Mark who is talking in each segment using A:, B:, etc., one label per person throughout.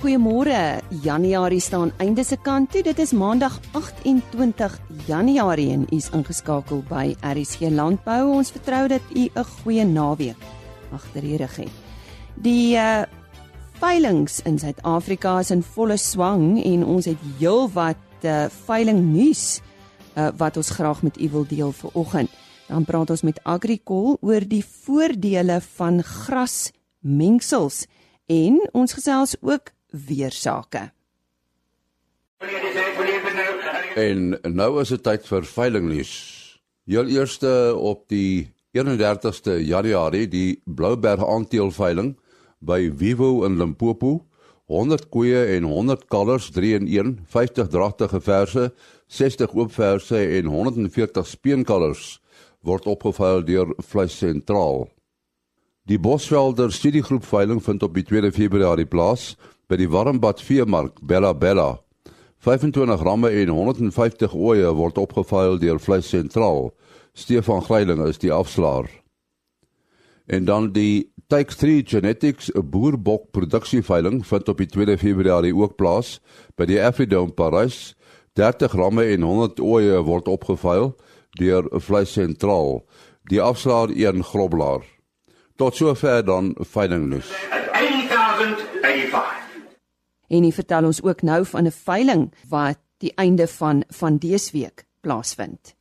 A: Goeiemôre. Januarie staan einde se kant toe. Dit is Maandag 28 Januarie en u is ingeskakel by RSG Landbou. Ons vertrou dat u 'n goeie naweek agter die rug het. Die uh veilings in Suid-Afrika is in volle swang en ons het heelwat uh veiling nuus uh wat ons graag met u wil deel vir oggend. Dan praat ons met Agricol oor die voordele van grasmengsels en ons gesels ook weer sake.
B: En nou is dit tyd vir veilingnuus. Heel eerste op die 31ste Januarie die Blouberg aanteelveiling by Vivo in Limpopo. 100 koeie en 100 kalvers 3 in 1, 50 dragtige verse, 60 oopverse en 140 speenkalvers word opgeveil deur Vleis Sentraal. Die Bosvelder studiegroep veiling vind op die 2 Februarie plaas by die Warmbad Veemark Bella Bella. 25 ramme en 150 ooe word opgeveil deur Vleis Sentraal. Stefan Greiling is die afslaer. En dan die Take 3 Genetics 'n boerbok produksieveiling vind op die 2 Februarie ook plaas by die Afridome Parys. 30 ramme en 100 ooe word opgeveil deur Vleis Sentraal. Die afslaer een groblaar. Tot sover dan veilingnuus.
C: 8085
A: En hy vertel ons ook nou van 'n veiling wat die einde van van dese week plaasvind.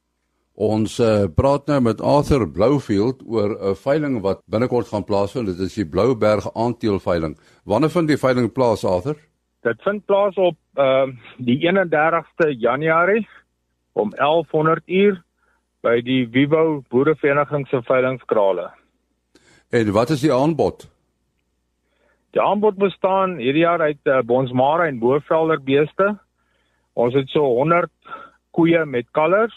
B: Ons uh, praat nou met Arthur Bloufield oor 'n veiling wat binnekort gaan plaasvind. Dit is die Blouberg aanteelveiling. Wanneer vind die veiling plaas, Arthur?
D: Dit vind plaas op ehm uh, die 31ste Januarie om 1100 uur by die Vivo Boerevereniging se veilingskrale.
B: En wat is die aanbod?
D: Die aanbod bestaan hierdie jaar uit uh, Bonsmara en Boervelder beeste. Ons het so 100 koeie met kalvers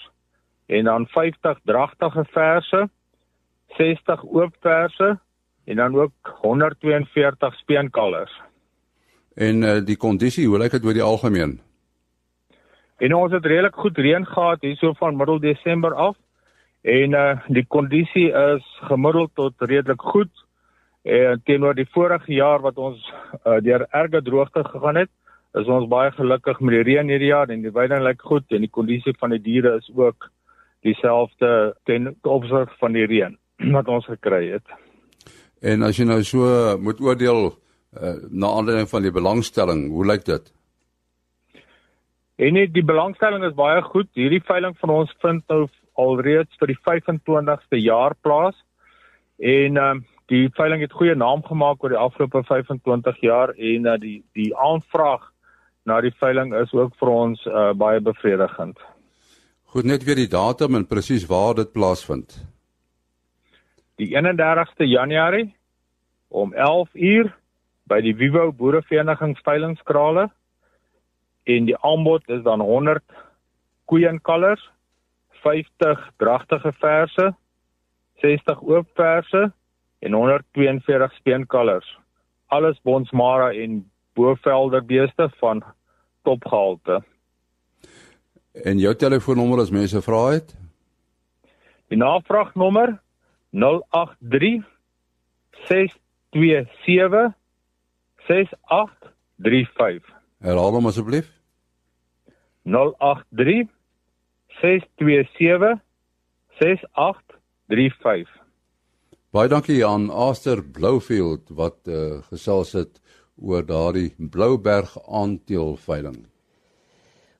D: en dan 50 dragtige verse, 60 oop verse en dan ook 142 speenkalvers.
B: En uh, die kondisie, hoe lyk dit oor die algemeen?
D: En ons het redelik goed reën gehad hierso van middel Desember af. En uh die kondisie is gemiddeld tot redelik goed. En teenoor die vorige jaar wat ons uh, deur erge droogte gegaan het, is ons baie gelukkig met die reën hierdie jaar en die weiding lyk goed en die kondisie van die diere is ook dieselfde ten opsigte van die reën wat ons gekry het.
B: En as jy nou so moet oordeel uh, na aanleiding van die belangstelling, hoe lyk dit?
D: En die belangstelling is baie goed. Hierdie veiling van ons vind nou alreeds vir die 25ste jaar plaas. En ehm uh, die veiling het goeie naam gemaak oor die afgelope 25 jaar en uh, die die aanvraag na die veiling is ook vir ons uh, baie bevredigend.
B: Goed net weer die datum en presies waar dit plaasvind.
D: Die 31ste Januarie om 11 uur by die Vivo Boerevereniging veilingskrale en die aanbod is dan 100 koeie en kalvers, 50 dragtige verse, 60 oop verse en 142 speenkalvers. Alles Bonsmara en Bovelder beeste van topgehalte.
B: En jou telefoonnommer as mense vra het?
D: Die navraagnommer 083 627 6835.
B: Herhaal hom asseblief.
D: 083 627 6835.
B: Baie dankie aan Aster Bloufield wat uh, gesels het oor daardie Blouberg aanteelveiling.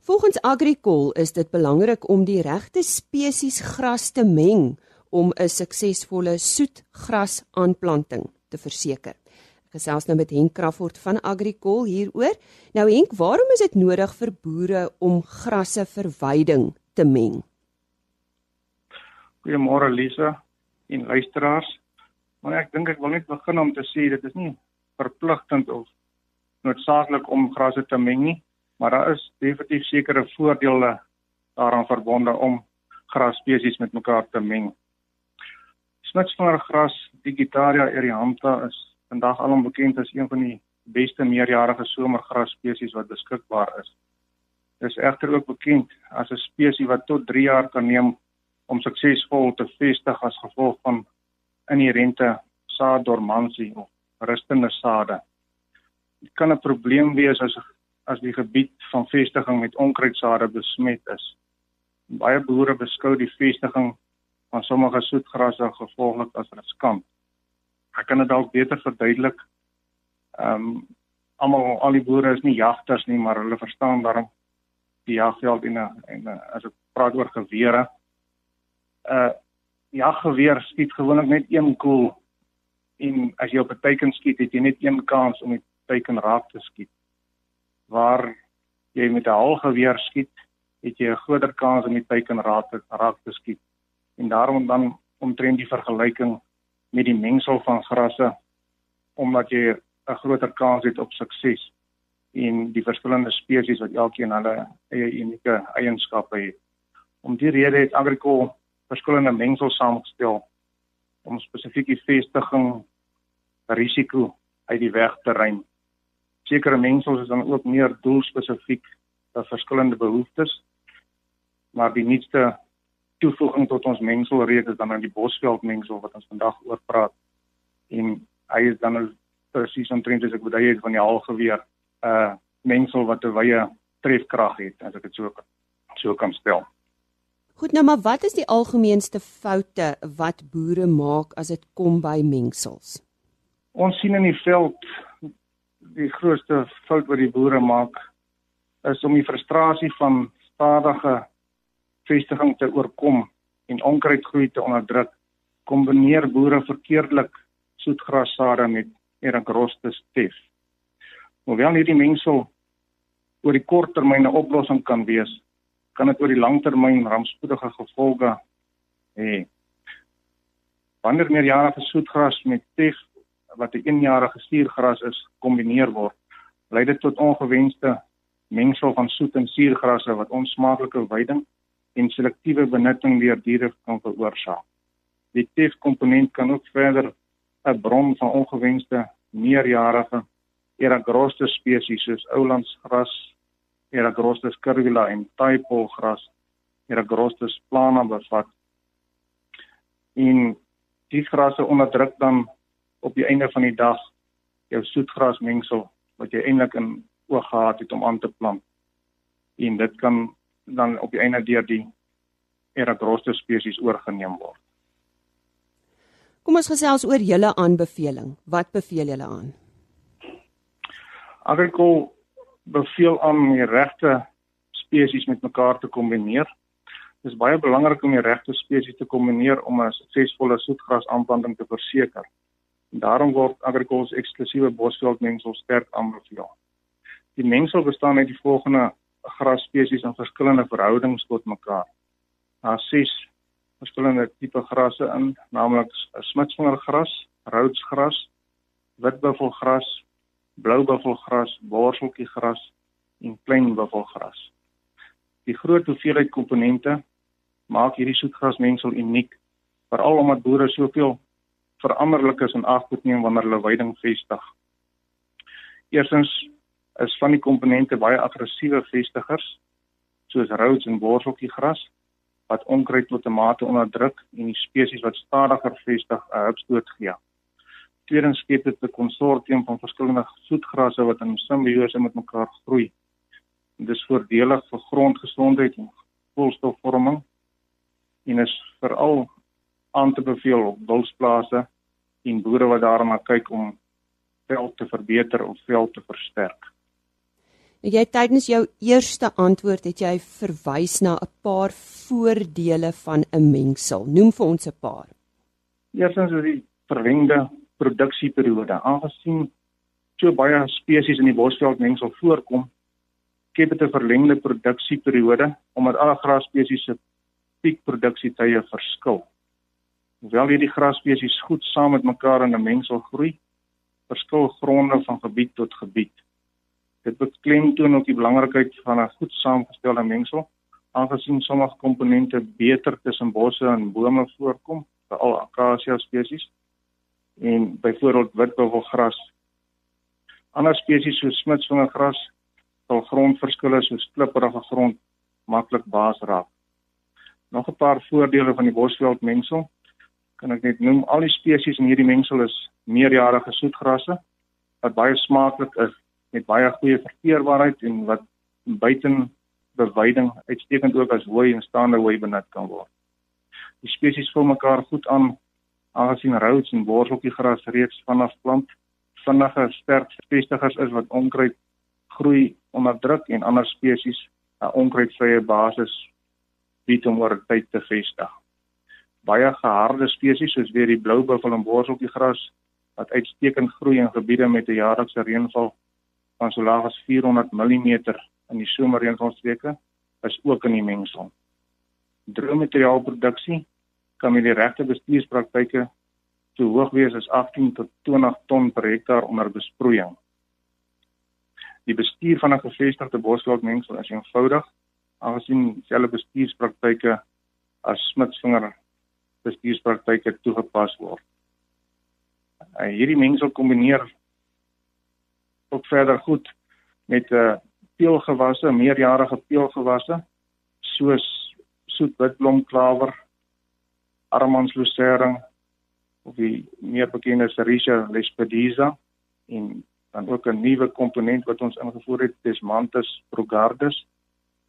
A: Volgens Agricol is dit belangrik om die regte spesies gras te meng om 'n suksesvolle soetgras aanplanting te verseker. Ek gesels nou met Henk Crawford van Agricol hieroor. Nou Henk, waarom is dit nodig vir boere om grasse verwyding te meng?
E: Goeiemôre Lisa en luisteraars. Maar ek dink ek wil net begin om te sê dit is nie verpligtend of noodsaaklik om grasse te meng nie, maar daar is definitief sekere voordele daaraan verbonde om grasspesies met mekaar te meng. Smitsvingergras Digitaria eriantha is vandag alom bekend as een van die beste meerjarige somergrasspesies wat beskikbaar is. Is egter ook bekend as 'n spesies wat tot 3 jaar kan neem om suksesvol te vestig as gevolg van inherente saaddormansie of rustende sade. Dit kan 'n probleem wees as as die gebied van vestiging met onkruidsade besmet is. Baie boere beskou die vestiging van sommige soetgrasse gevolglik as riskant. Ek kan dit dalk beter verduidelik. Ehm um, almal al die boere is nie jagters nie, maar hulle verstaan daarom die jagveld en en as ek praat oor gewere. Uh jaggeweer skiet gewoonlik net een koel en as jy op 'n teiken skiet, het jy net een kans om die teiken raak te skiet. Waar jy met 'n haalgeweer skiet, het jy 'n groter kans om die teiken raak te raak te skiet. En daarom dan omtrent die vergelyking met die mengsel van grasse omdat jy 'n groter kans het op sukses en die verskillende spesies wat elkeen hulle eie unieke eienskappe het. Om die rede het Agricol verskillende mengsels saamgestel om spesifiek die vestiging risiko uit die weg te ruim. Sekere mengsels is dan ook meer doelspesifiek vir verskillende behoeftes. Maar die nuutste toevoeging tot ons mengselreeks is dan aan die bosveld mengsel wat ons vandag oor praat. En hy is dan presies omtrent as ek bedoel het van die algeweer 'n uh, mengsel wat 'n wye trefkrag het as ek dit so so kan stel.
A: Goed nou maar wat is die algemeenste foute wat boere maak as dit kom by mengsels?
E: Ons sien in die veld die grootste fout wat die boere maak is om die frustrasie van stadige vestiging te oorkom en onkruidgroei te onderdruk. Kombineer boere verkeerdelik soetgrassade met Eragrostes tef. Hoewel hierdie mengsel oor die kort termyn 'n oplossing kan wees, kan dit oor die lang termyn rampspoedige gevolge hê. Wanneer meerjarige soetgras met tef wat 'n eenjarige suurgras is, kombineer word, lei dit tot ongewenste mengsel van soet en suurgrasse wat onsmaaklike veiding en selektiewe benutting deur diere kan veroorsaak. Die TEF-komponent kan ook verder 'n bron van ongewenste meerjarige Eragrostes spesies soos oulandsgras, Eragrostes curvula en taipolgras, Eragrostes plana bevat. En die grasse onderdruk dan op die einde van die dag jou soetgrasmengsel wat jy eintlik in oog gehad het om aan te plant. En dit kan dan op die einde deur die Eragrostes spesies oorgeneem word.
A: Kom ons gesels oor julle aanbeveling. Wat beveel julle aan?
E: Agricol beveel aan die regte spesies met mekaar te kombineer. Dit is baie belangrik om die regte spesies te kombineer om 'n suksesvolle soetgrasaanplanting te verseker. Daarom word Agricol se eksklusiewe bosveldmengsel sterk aanbeveel. Die mengsel bestaan uit die volgende grasspesies in verskillende verhoudings tot mekaar. Daar ses verskillende tipe grasse in, naamlik smitsvingergras, roodsgras, witbuffelgras, bloubuffelgras, borseltjiegras en kleinbuffelgras. Die groot hoeveelheid komponente maak hierdie soetgrasmengsel uniek, veral omdat boere soveel veranderlikes in ag moet neem wanneer hulle veiding vestig. Eerstens is van die komponente baie aggressiewe vestigers soos roods en borseltjiegras wat onkruid tot 'n mate onderdruk en die spesies wat stadiger vestig 'n hupstoot gee. Tweedens skep dit 'n konsortium van verskillende soetgrasse wat in simbiose met mekaar groei. Dit is voordelig vir grondgesondheid en koolstofvorming en is veral aan te beveel op wilsplase en boere wat daarna kyk om veld te verbeter of veld te versterk.
A: Jy tydens jou eerste antwoord het jy verwys na 'n paar voordele van 'n mengsel. Noem vir ons 'n paar.
E: Eerstens is die verlengde produksieperiode. Aangesien so baie spesies in die bosveldmengsel voorkom, skep dit 'n verlengde produksieperiode omdat alle grasspesies se piekproduksietye verskil. Hoewel hierdie grasspesies goed saam met mekaar in 'n mengsel groei, verskil gronde van gebied tot gebied. Dit beklemtoon ook die belangrikheid van 'n goed saamgestelde mengsel, aangesien sommige komponente beter tussen bosse en bome voorkom, veral akasia spesies en byvoorbeeld witbuffelgras. Ander spesies soos smitsvingergras sal grondverskille soos klipprige grond maklik baas raak. Nog 'n paar voordele van die bosveldmengsel kan ek net noem al die spesies in hierdie mengsel is meerjarige soetgrasse wat baie smaaklik is met baie goeie verteerbaarheid en wat buiten bewyding uitstekend ook as hooi en staande hooi benut kan word. Die spesies vul mekaar goed aan aangesien roots en borseltjiegras reeds vanaf plant vinnige sterk vestigers is wat onkruid groei onderdruk en ander spesies 'n onkruidvrye basis bied om oor tyd te vestig. Baie geharde spesies soos weer die blou buffel en borseltjiegras wat uitstekend groei in gebiede met 'n jaarlikse reënval van so laag as 400 mm in die somerreënvalstreke is ook in die mengsel. Droommateriaalproduksie kan met die regte bestuurspraktyke so hoog wees as 18 tot 20 ton per hektaar onder besproeiing. Die bestuur van 'n gevestigde boskalkmengsel is eenvoudig aangesien selfe bestuurspraktyke as smitsvinger bestuurspraktyke toegepas word. Hierdie mengsel kombineer ook verder goed met 'n uh, peulgewasse, meerjarige peulgewasse soos soet witblomklawer, armanslusering of die meer bekende Sericea lespedisa en dan ook 'n nuwe komponent wat ons ingevoer het, Desmanthus progardus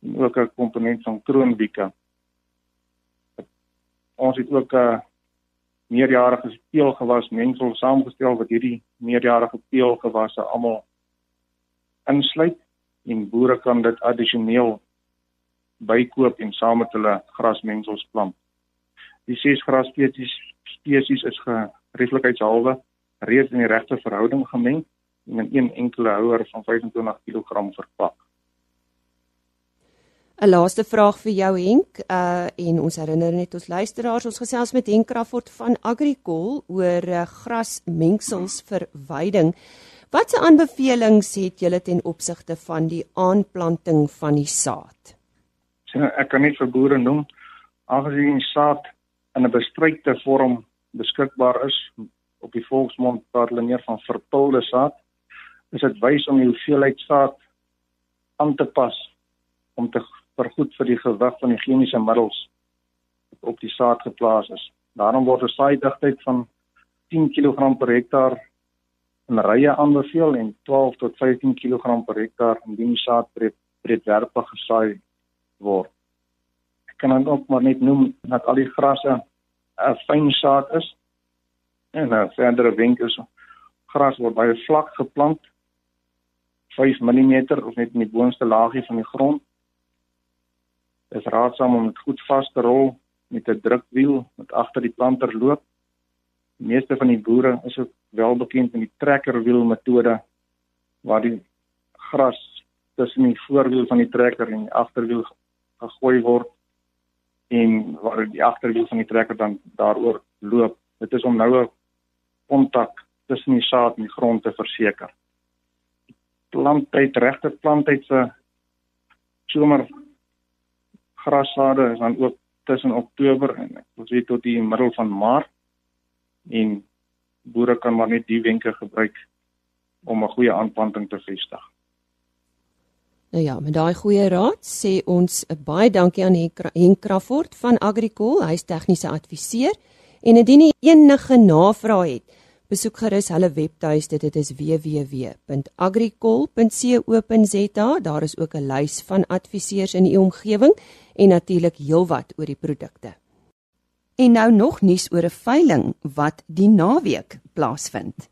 E: en ook 'n komponent van Kroonbieke. Ons het ook 'n meerjarige peulgewas mengsel saamgestel wat hierdie meerjarige peulgewasse almal insluit en boere kan dit addisioneel bykoop en saam met hulle grasmengsels plant. Die ses grasspesies spesies is gerieflikheidshalwe reeds in die regte verhouding gemeng en in een enkele houer van 25 kg verpak.
A: 'n Laaste vraag vir jou Henk, uh en ons herinner net ons luisteraars, ons gesels met Henk Crawford van Agricol oor uh, grasmengsels vir veiding. Watse aanbevelings het julle ten opsigte van die aanplanting van die saad?
E: So, ek kan net vir boere noem aangesien die saad in 'n bestrykte vorm beskikbaar is op die volksmond praat hulle meer van verpulde saad is dit wys om die hoeveelheid saad aan te pas om te vergoed vir die gewig van die chemiese middels op die saad geplaas is. Daarom word 'n saaidigtheid van 10 kg per hektaar in rye aanbeveel en 12 tot 15 kg per hektaar indien die saad breed breedwerpig gesaai word. Kan dan ook maar net noem dat al die grasse 'n fyn saad is en 'n verdere wenk is gras word baie vlak geplant 5 mm of net in die boonste laagie van die grond. Dit is raadsaam om dit goed vas te rol met 'n drukwiel wat agter die planter loop. Die meeste van die boere is ook wel bekend met die trekkerwiel metode waar die gras tussen die voorwiel van die trekker en die agterwiel gegooi word en waar die agterwiel van die trekker dan daaroor loop. Dit is om nou 'n kontak tussen die saad en die grond te verseker. Planttyd regte planttyd se somer grassade is dan ook tussen Oktober en wil sê tot die middel van Maart en boere kan maar net die wenke gebruik om 'n goeie aanplanting te vestig.
A: Nou ja, met daai goeie raad sê ons 'n baie dankie aan Henk Crawford van Agricol, hy's tegniese adviseur en indien jy enige navrae het, besoek gerus hulle webtuiste, dit is www.agricol.co.za. Daar is ook 'n lys van adviseurs in u omgewing en natuurlik heelwat oor die produkte. En nou nog nuus oor 'n veiling wat die naweek plaasvind.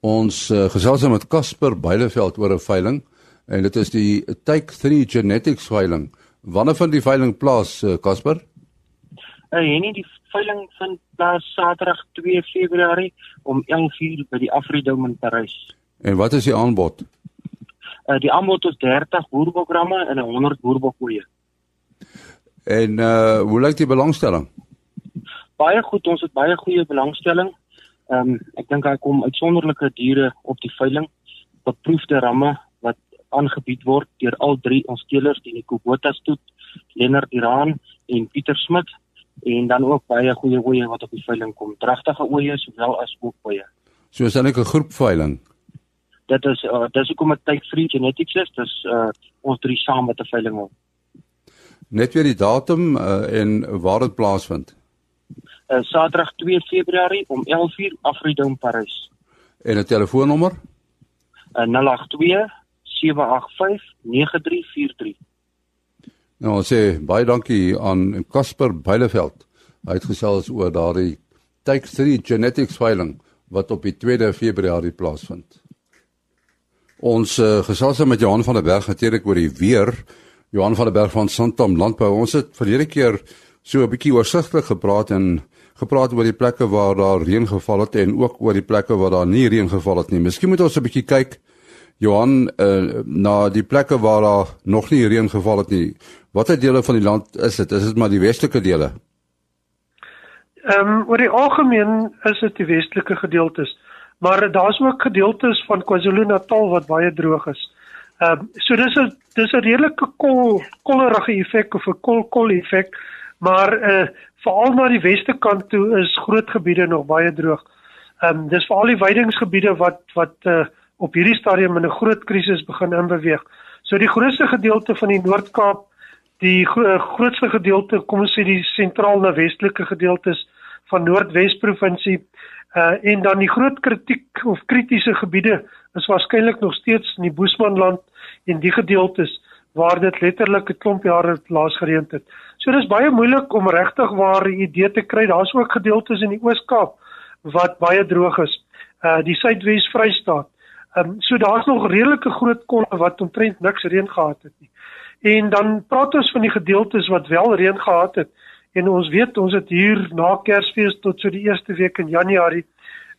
B: Ons uh, gesels nou met Casper Beileveld oor 'n veiling en dit is die Take 3 Genetics veiling. Wanneer vind die veiling plaas, Casper?
F: Uh, uh, nee, die veiling vind plaas Saterdag 2 Februarie om 11:00 by die Afridome in Parys.
B: En wat is die aanbod?
F: Uh, die aanbod is 30 boerbokramme en 100 boerbokoeie.
B: En uh hoe lyk die belangstelling?
F: baie goed, ons het baie goeie belangstelling. Ehm um, ek dink hy kom uitsonderlike diere op die veiling. Beproefde ramme aangebied word deur al drie ons teelers, die Kubota stoet, Lennard Iran en Pieter Smit en dan ook baie goeie oeye wat op die veiling kom. Dragtige oeye sowel as ook oeye.
B: So is dit 'n groep veiling.
F: Dit is uh, dis hoekom dit tyd free genetics is. Dis uh, ons drie saam met 'n veiling hou.
B: Net weer die datum uh, en waar dit plaasvind
F: uh, Saterdag 2 Februarie om 11:00 Afridome Parys.
B: En 'n telefoonnommer?
F: uh, 082 785 9343.
B: Nou sê baie dankie aan Casper Beileveld. Hy het gesels oor daardie Take 3 Genetics veiling wat op die 2de Februarie plaasvind. Ons uh, gesels met Johan van der Berg natuurlik oor die weer. Johan van der Berg van Santam Landbou. Ons het verlede keer so 'n bietjie oorsigtelik gepraat en gepraat oor die plekke waar daar reën geval het en ook oor die plekke waar daar nie reën geval het nie. Miskien moet ons 'n bietjie kyk Johan uh, na die plekke waar daar nog nie reën geval het nie. Watter dele van die land is dit? Is dit maar die westelike dele?
G: Ehm um, oor die algemeen is dit die westelike gedeeltes, maar daar's ook gedeeltes van KwaZulu-Natal wat baie droog is. Ehm um, so dis 'n dis 'n redelike kol kollerige effek of 'n kol kol effek, maar eh uh, veral na die weste kant toe is groot gebiede nog baie droog. Ehm um, dis veral die weidingsgebiede wat wat eh uh, op hierdie stadium in 'n groot krisis begin inbeweeg. So die grootste gedeelte van die Noord-Kaap, die gro grootste gedeelte, kom ons sê die sentraal na westelike gedeeltes van Noordwes provinsie uh en dan die groot kritiek of kritiese gebiede is waarskynlik nog steeds in die Boesmanland en die gedeeltes waar dit letterlik 'n klomp jare laas gereën het. So dis baie moeilik om regtig waar 'n idee te kry. Daar's ook gedeeltes in die Oos-Kaap wat baie droog is. Uh die Suidwes Vrystaat. Ehm um, so daar's nog redelike groot kolle wat omtrent niks reën gehad het nie. En dan praat ons van die gedeeltes wat wel reën gehad het. En ons weet ons het hier na Kersfees tot so die eerste week in Januarie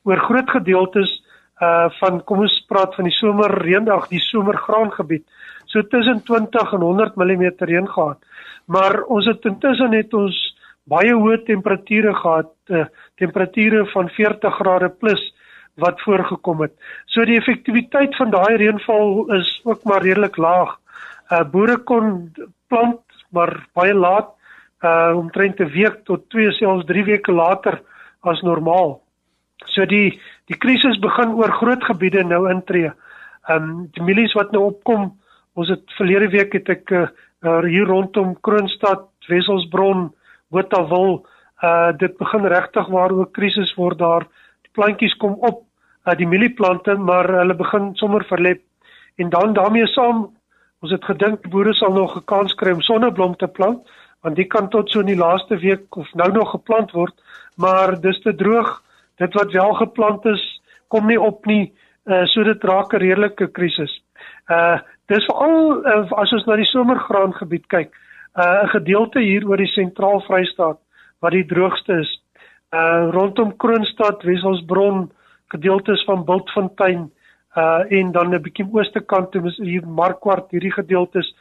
G: oor groot gedeeltes uh van kom ons praat van die somerreendag, die somergraangebied. So tussen 20 en 100 mm reën gehad. Maar ons het intussen het ons baie hoë temperature gehad, uh, temperature van 40 grade plus wat voorgekom het. So die effektiwiteit van daai reënval is ook maar redelik laag. Uh boere kon plant maar baie laat uh omtrent 'n week tot 2 selfs 3 weke later as normaal. So die die krisis begin oor groot gebiede nou intree. Um die mielies wat nou opkom, ons het verlede week het ek uh, hier rondom Kroonstad, Wesselsbron, Botawil, uh dit begin regtig waar ook krisis word daar. Die plantjies kom op, uh die mielieplante, maar hulle begin sommer verlep en dan daarmee saam ons het gedink boere sal nog 'n kans kry om sonneblom te plant want dit kan tot so in die laaste week of nou nog geplant word, maar dis te droog. Dit wat wel geplant is, kom nie op nie. Uh so dit raak 'n redelike krisis. Uh dis veral uh, as ons na die somergraangebied kyk, uh 'n gedeelte hier oor die sentraal Vrystaat wat die droogste is. Uh rondom Kroonstad, Wesselsbron, gedeeltes van Bultfontein uh en dan 'n bietjie ooste kant toe is hier Markwart hierdie gedeeltes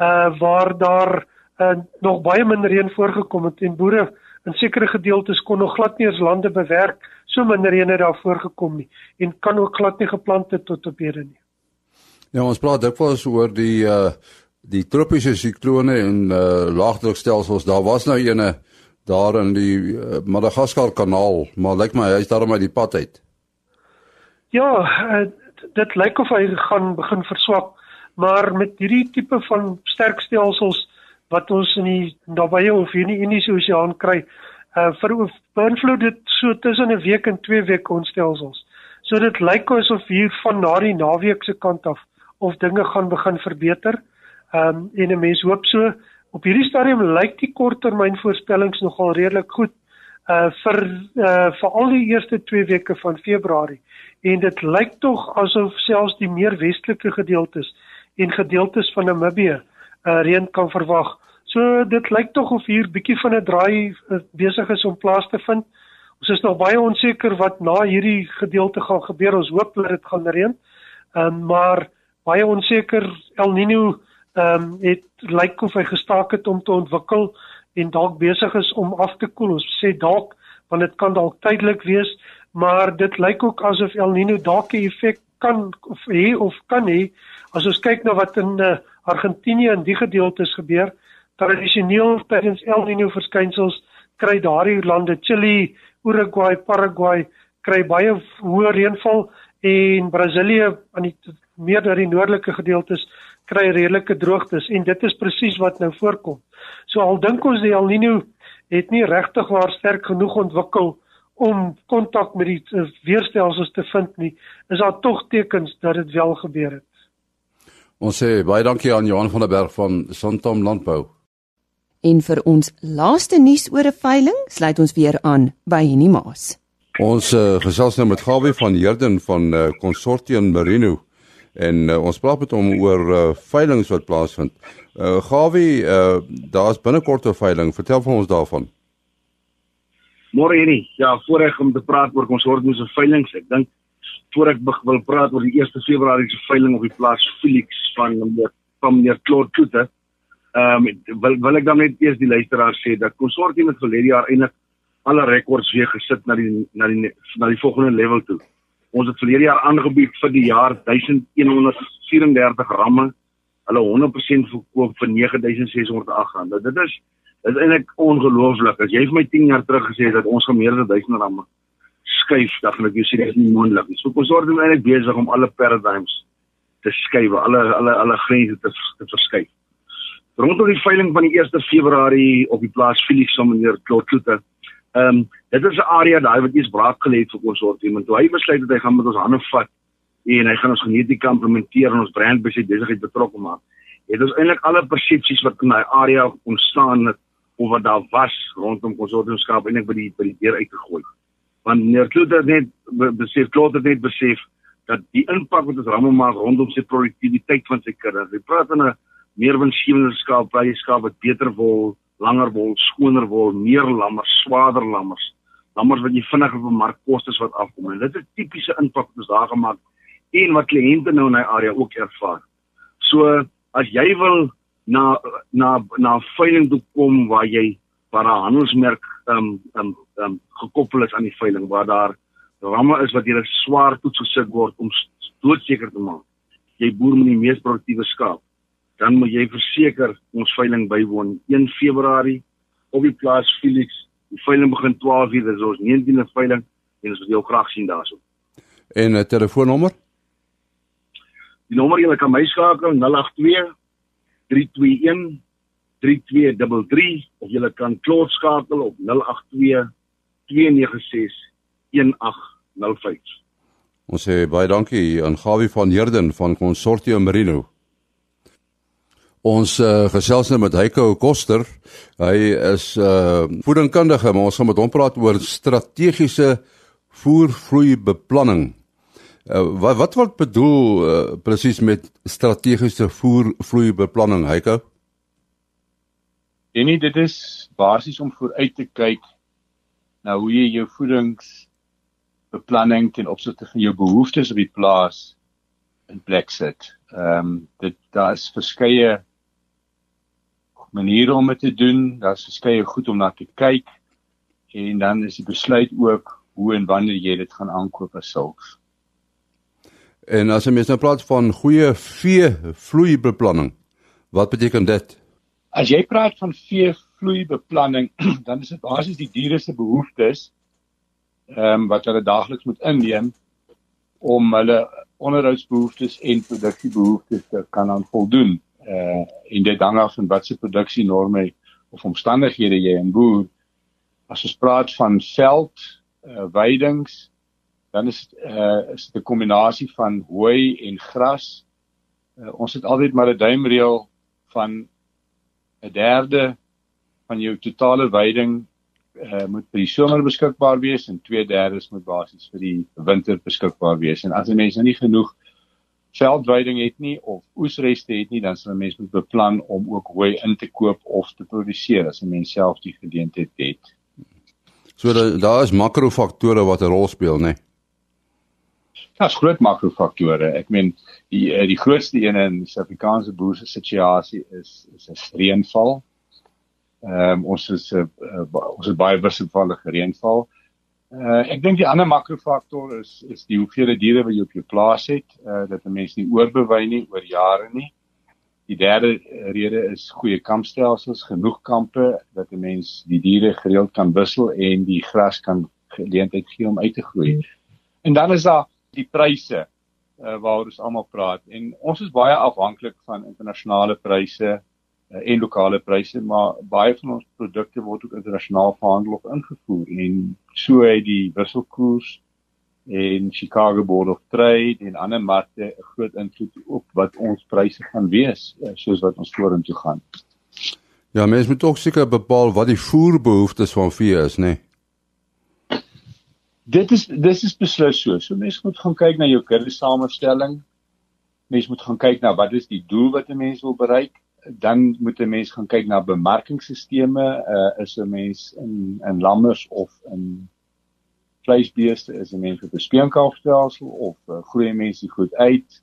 G: uh waar daar uh, nog baie minder reën voorgekom het en boere in sekere gedeeltes kon nog glad nie eens lande bewerk so minder reën het daar voorgekom nie en kan ook glad nie geplant het tot op hede nie.
B: Ja, ons praat dikwels oor die uh die tropiese siklone en uh laagdrukstelsels. Daar was nou eene daar in die uh, Madagaskar kanaal, maar lyk my hy is daarom uit die pad uit.
G: Ja, uh, dit lyk of hy gaan begin verswak, maar met hierdie tipe van sterk stelsels wat ons in die nabye of hier in die Indiese Oseaan kry, uh vir beïnvloed dit so tussen 'n week en 2 weke ons stelsels. So dit lyk asof hier van na die naweek se kant af of dinge gaan begin verbeter. Um en 'n mens hoop so op hierdie stadium lyk die korttermynvoorspellings nogal redelik goed uh vir uh vir al die eerste 2 weke van Februarie en dit lyk tog asof selfs die meer westelike gedeeltes en gedeeltes van Namibië uh, reën kan verwag. So dit lyk tog of hier bietjie van 'n draai uh, besig is om plaas te vind. Ons is nog baie onseker wat na hierdie gedeelte gaan gebeur. Ons hoop dat dit gaan reën. Ehm um, maar baie onseker El Niño ehm um, het lyk of hy gestaak het om te ontwikkel en dalk besig is om af te koel. Ons sê dalk want dit kan dalk tydelik wees, maar dit lyk ook asof El Niño dalk 'n effek kan of hê of kan hê as ons kyk na wat in uh, Argentinië in die gedeeltes gebeur. Tradisioneel tydens El Niño verskynsels kry daardie lande Chili, Uruguay, Paraguay kry baie hoë reënval en Brasilië aan die meer na die noordelike gedeeltes kry redelike droogtes en dit is presies wat nou voorkom. So al dink ons die El Niño het nie regtig waar sterk genoeg ontwikkel om kontak met die uh, weerstelsels te vind nie, is daar tog tekens dat dit wel gebeur het.
B: Ons sê baie dankie aan Johan van der Berg van Santam Landbou.
A: En vir ons laaste nuus oor 'n veiling, sluit ons weer aan by Henny Maas.
B: Ons uh, gesels nou met Gawie van Herden van uh, Consortium Merino en uh, ons praat met hom oor uh, veilinge wat plaasvind. Uh, Gawie, uh, daar's binnekort 'n veiling. Vertel vir ons daarvan.
H: Môre hierdie. Ja, voorreg om te praat oor Consortium se veilings. Ek dink voor ek wil praat oor die 1 Februarie se veiling op die plaas Felix van van meneer Claude Kloete. Ehm um, wil wil ek dan net eers die luisteraars sê dat Consortium het verlede jaar eintlik alle rekords weer gesit na die na die na die volgende level toe. Ons het verlede jaar aangebied vir die jaar 1134 ramme. Hulle 100% verkoop vir 9608 rand. Nou, dit is is eintlik ongelooflik. As jy vir my 10 jaar terug gesê het dat ons gemeerde 1000 ramme skuif, dan gaan ek jou sê dit is nie moontlik nie. So ons word eintlik besig om alle paradigms te skuif, alle alle alle grense te te verskuif. Rondom die veiling van die 1 Februarie op die plaas Felix van meneer Klotloete Ehm um, dit is 'n area daai wat iets braak gelê het vir konsortium en toe hy besluit dat hy gaan met ons hande vat en hy gaan ons geneties implementeer en ons brand besit besigheid betrokke maak. Het ons eintlik alle persepsies wat in daai area ontstaan het of wat daar was rondom konsortiumskap eintlik by die by die deur uitgegooi. Want meneer Kloter net besef Kloter net besef dat die impak wat ons ramme maak rondom sy produktiwiteit van sy kinders. Hy praat van 'n meer baie skaap wat beter wol langer wol, skoner wol, meer lammers, swaarder lammers. Lammers wat jy vinniger op markkostes wat afkom. En dit is 'n tipiese impak wat ons daar gemaak en wat kliënte nou in daai area ook ervaar. So as jy wil na na na veiling toe kom waar jy waar 'n handelsmerk ehm um, ehm um, um, gekoppel is aan die veiling waar daar ramme is wat jy swaar toets gesit word om doodseker te maak. Jy boer met die mees produktiewe skaap dan moet jy verseker ons veiling bywoon 1 Februarie op die plaas Felix. Die veiling begin 12:00, dis ons 19de veiling en ons wil jou graag sien daarso.
B: En 'n telefoonnommer?
H: Die nommer jy kan my skakel 082 321 3233 of jy kan klop skakel op 082 296 1805.
B: Ons sê baie dankie aan Gawie van Herden van Consortium Merino. Ons uh, gesels nou met Heiko Koster. Hy is 'n uh, voedingkundige, maar ons gaan met hom praat oor strategiese voervloeibeplanning. Uh, wat wat word bedoel uh, presies met strategiese voervloeibeplanning, Heiko?
I: En dit is basies om vooruit te kyk na hoe jy jou voedingsbeplanning ten opsigte van jou behoeftes op die plaas in plek sit. Ehm um, dit daar is verskeie maniere om dit te doen. Daar's verskeie goed om na te kyk en dan is die besluit ook hoe en wanneer jy dit gaan aankoop as sulks.
B: En as jy mens nou praat van goeie vee vloeibeplanning, wat beteken dit?
I: As jy praat van vee vloeibeplanning, dan is dit basies die diere se behoeftes ehm um, wat hulle daagliks moet inneem om hulle onderhoudsbehoeftes en produksiebehoeftes te kan aan voldoen uh en dit hang af van watse produksie norme of omstandighede jy in boer. As ons praat van veld uh weidings, dan is uh is dit 'n kombinasie van hooi en gras. Uh, ons het altyd maar 'n duimreël van 'n derde van jou totale weiding uh moet vir die somer beskikbaar wees en 2/3 moet basies vir die winter beskikbaar wees. En as 'n mens nou nie genoeg veldweiding het nie of oesreste het nie, dan sal 'n mens moet beplan om ook hooi in te koop of te produseer as 'n mens self die geleentheid het.
B: So daar is makrofaktore wat 'n rol speel, né? Nee?
I: Daar's groot makrofaktore. Ek meen die eh, die grootste een in die Suid-Afrikaanse boer se situasie is is 'n reënval. Ehm um, ons is 'n uh, uh, ons het baie wisselvallige reënval. Uh ek dink die ander makrofaktor is is die hoeveelheid diere wat jy op jou plaas het, uh dat 'n mens nie oorbewei nie oor jare nie. Die derde rede is goeie kampstelsels, genoeg kampe dat 'n mens die diere gereeld kan wissel en die gras kan geleentheid gee om uit te groei. En dan is daar die pryse uh waaroor ons almal praat en ons is baie afhanklik van internasionale pryse uh, en lokale pryse, maar baie van ons produkte word ook internasionaal verhandel of ingevoer en so het die wisselkoers en Chicago Board of Trade en ander markte 'n groot invloed op wat ons pryse gaan wees uh, soos wat ons vorentoe gaan.
B: Ja, mens moet ook seker bepaal wat die voerbehoeftes van vee is, né? Nee?
I: Dit is dis is beslis so. So mens moet gaan kyk na jou kudde samestelling. Mens moet gaan kyk na wat is die doel wat 'n mens wil bereik. Dan moet 'n mens gaan kyk na bemarkingsstelsels. Uh is 'n mens in in lammers of in vleisbeeste is 'n mens met 'n speenkalfstelsel of uh, groei mense goed uit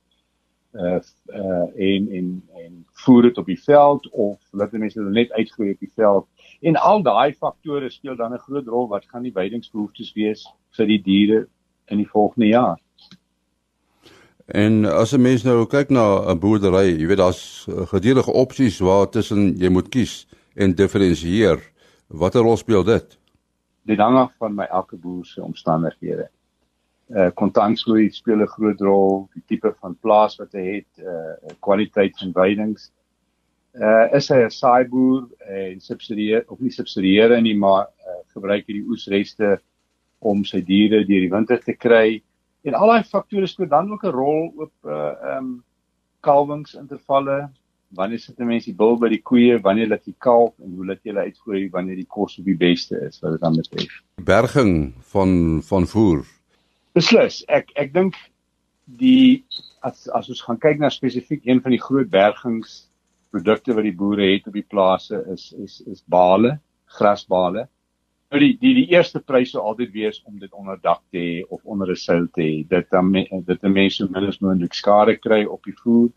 I: uh uh en en en voer dit op die veld of laat mense dit net uitgroei op die veld en al daai faktore speel dan 'n groot rol wat gaan die weidingsbehoeftes wees vir die diere in die volgende jaar.
B: En as 'n mens nou kyk na 'n boerdery, jy weet daar's gedurende opsies waar tussen jy moet kies en diferensieer. Watter rol speel dit?
I: Dit hang af van my elke boer se omstandighede uh kontantvloei speel 'n groot rol, die tipe van plaas wat hy het, uh kwaliteit van weidings. Uh is hy 'n saaiboer en subsidieer of nie subsidieer nie, maar uh gebruik hy die oesreste om sy diere deur die winter te kry. En al daai faktore speel dan ook 'n rol op uh um kalwingsintervalle. Wanneer sit 'n mens die bil by die koeie, wanneer laat jy kalf en hoe laat jy hulle uitgooi wanneer die kos op die beste is wat dit dan betref.
B: Berging van van voer
I: Beslis. Ek ek dink die as as ons gaan kyk na spesifiek een van die groot bergingsprodukte wat die boere het op die plase is is is bale, grasbale. Nou die die die eerste prys sou altyd wees om dit onder dak te hê of onder 'n seil te hê. Dit dan dit 'n mens so min as moontlik skade kry op die voer.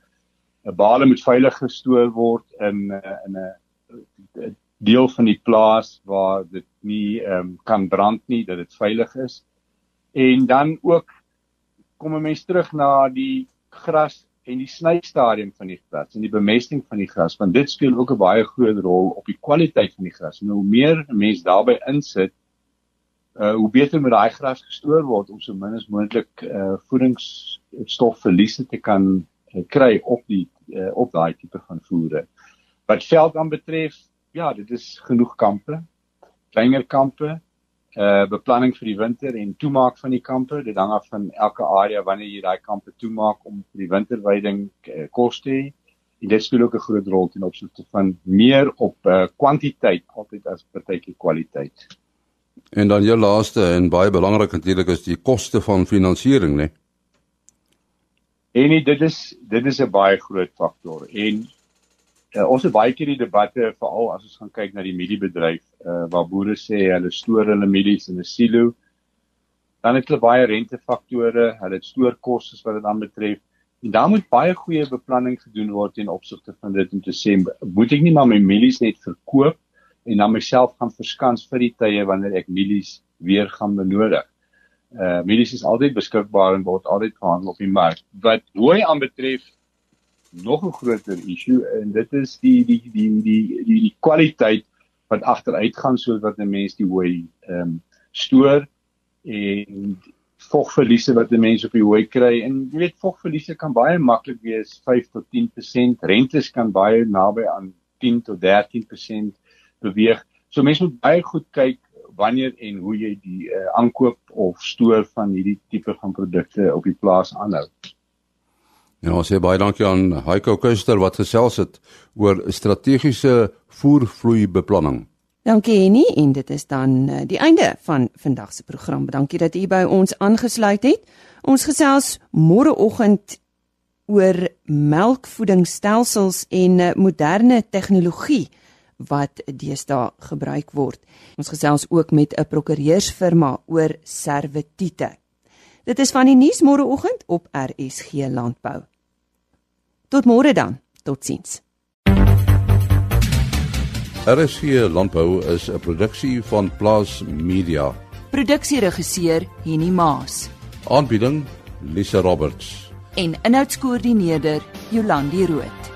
I: 'n Bale moet veilig gestoor word in in 'n deel van die plaas waar dit nie ehm um, kan brand nie, dat dit veilig is. En dan ook kom 'n mens terug na die gras en die snystadium van die gras en die bemesting van die gras want dit speel ook 'n baie groot rol op die kwaliteit van die gras. En hoe meer 'n mens daarbey insit, uh hoe beter moet daai gras gestoor word om so min as moontlik uh voedingsstofverliese te kan uh, kry op die uh, op daai tipe van voere. Wat veld aan betref, ja, dit is genoeg kampe, kleiner kampe, uh beplanning vir die winter en toemaak van die kampe. Dit hang af van elke area wanneer jy daai kampe toemaak om vir die winterweiding uh, kos te hê. En dit speel ook 'n groot rol ten opsigte van meer op uh kwantiteit altyd as partytjie kwaliteit.
B: En dan jou laaste en baie belangrik natuurlik is die koste van finansiering, né?
I: En nie, dit is dit is 'n baie groot faktor en uh, ons het baie keer die debatte veral as ons gaan kyk na die mieliebedryf uh, waar boere sê hulle stoor hulle mielies in 'n silo. Dan het hulle baie rentefaktore, hulle het stoorkoste wat dit aanbetref. En daar moet baie goeie beplanning gedoen word in opsigte van dit om te sê moet ek nie maar my mielies net verkoop en dan myself gaan verskans vir die tye wanneer ek mielies weer gaan benodig. Uh mielies is altyd beskikbaar en word altyd verhandel op die mark. Wat hooi aanbetref nog 'n groter issue en dit is die die die die die, die kwaliteit wat agteruit gaan sodat 'n mens die hooi ehm um, stoor en vogverliese wat 'n mens op die hooi kry en jy weet vogverliese kan baie maklik wees 5 tot 10%, rentes kan baie naby aan 10 tot 13% beweeg. So mense moet baie goed kyk wanneer en hoe jy die uh, aankoop of stoor van hierdie tipe van produkte op die plaas aanhou.
B: Ja, ons sê baie dankie aan Heiko Kuster wat gesels het oor strategiese voervloei beplanning.
A: Dankie Henny en dit is dan uh, die einde van vandag se program. Dankie dat u by ons aangesluit het. Ons gesels môreoggend oor melkvoedingsstelsels en uh, moderne tegnologie wat deesdae gebruik word. Ons gesels ook met 'n prokureursfirma oor servitiete. Dit is van die nuus môreoggend op RSG Landbou. Tot môre dan. Totsiens.
B: RSG Landbou is 'n produksie van Plaas Media.
A: Produksieregisseur Henny Maas.
B: Aanbieding Lisa Roberts.
A: En inhoudskoördineerder Jolandi Root.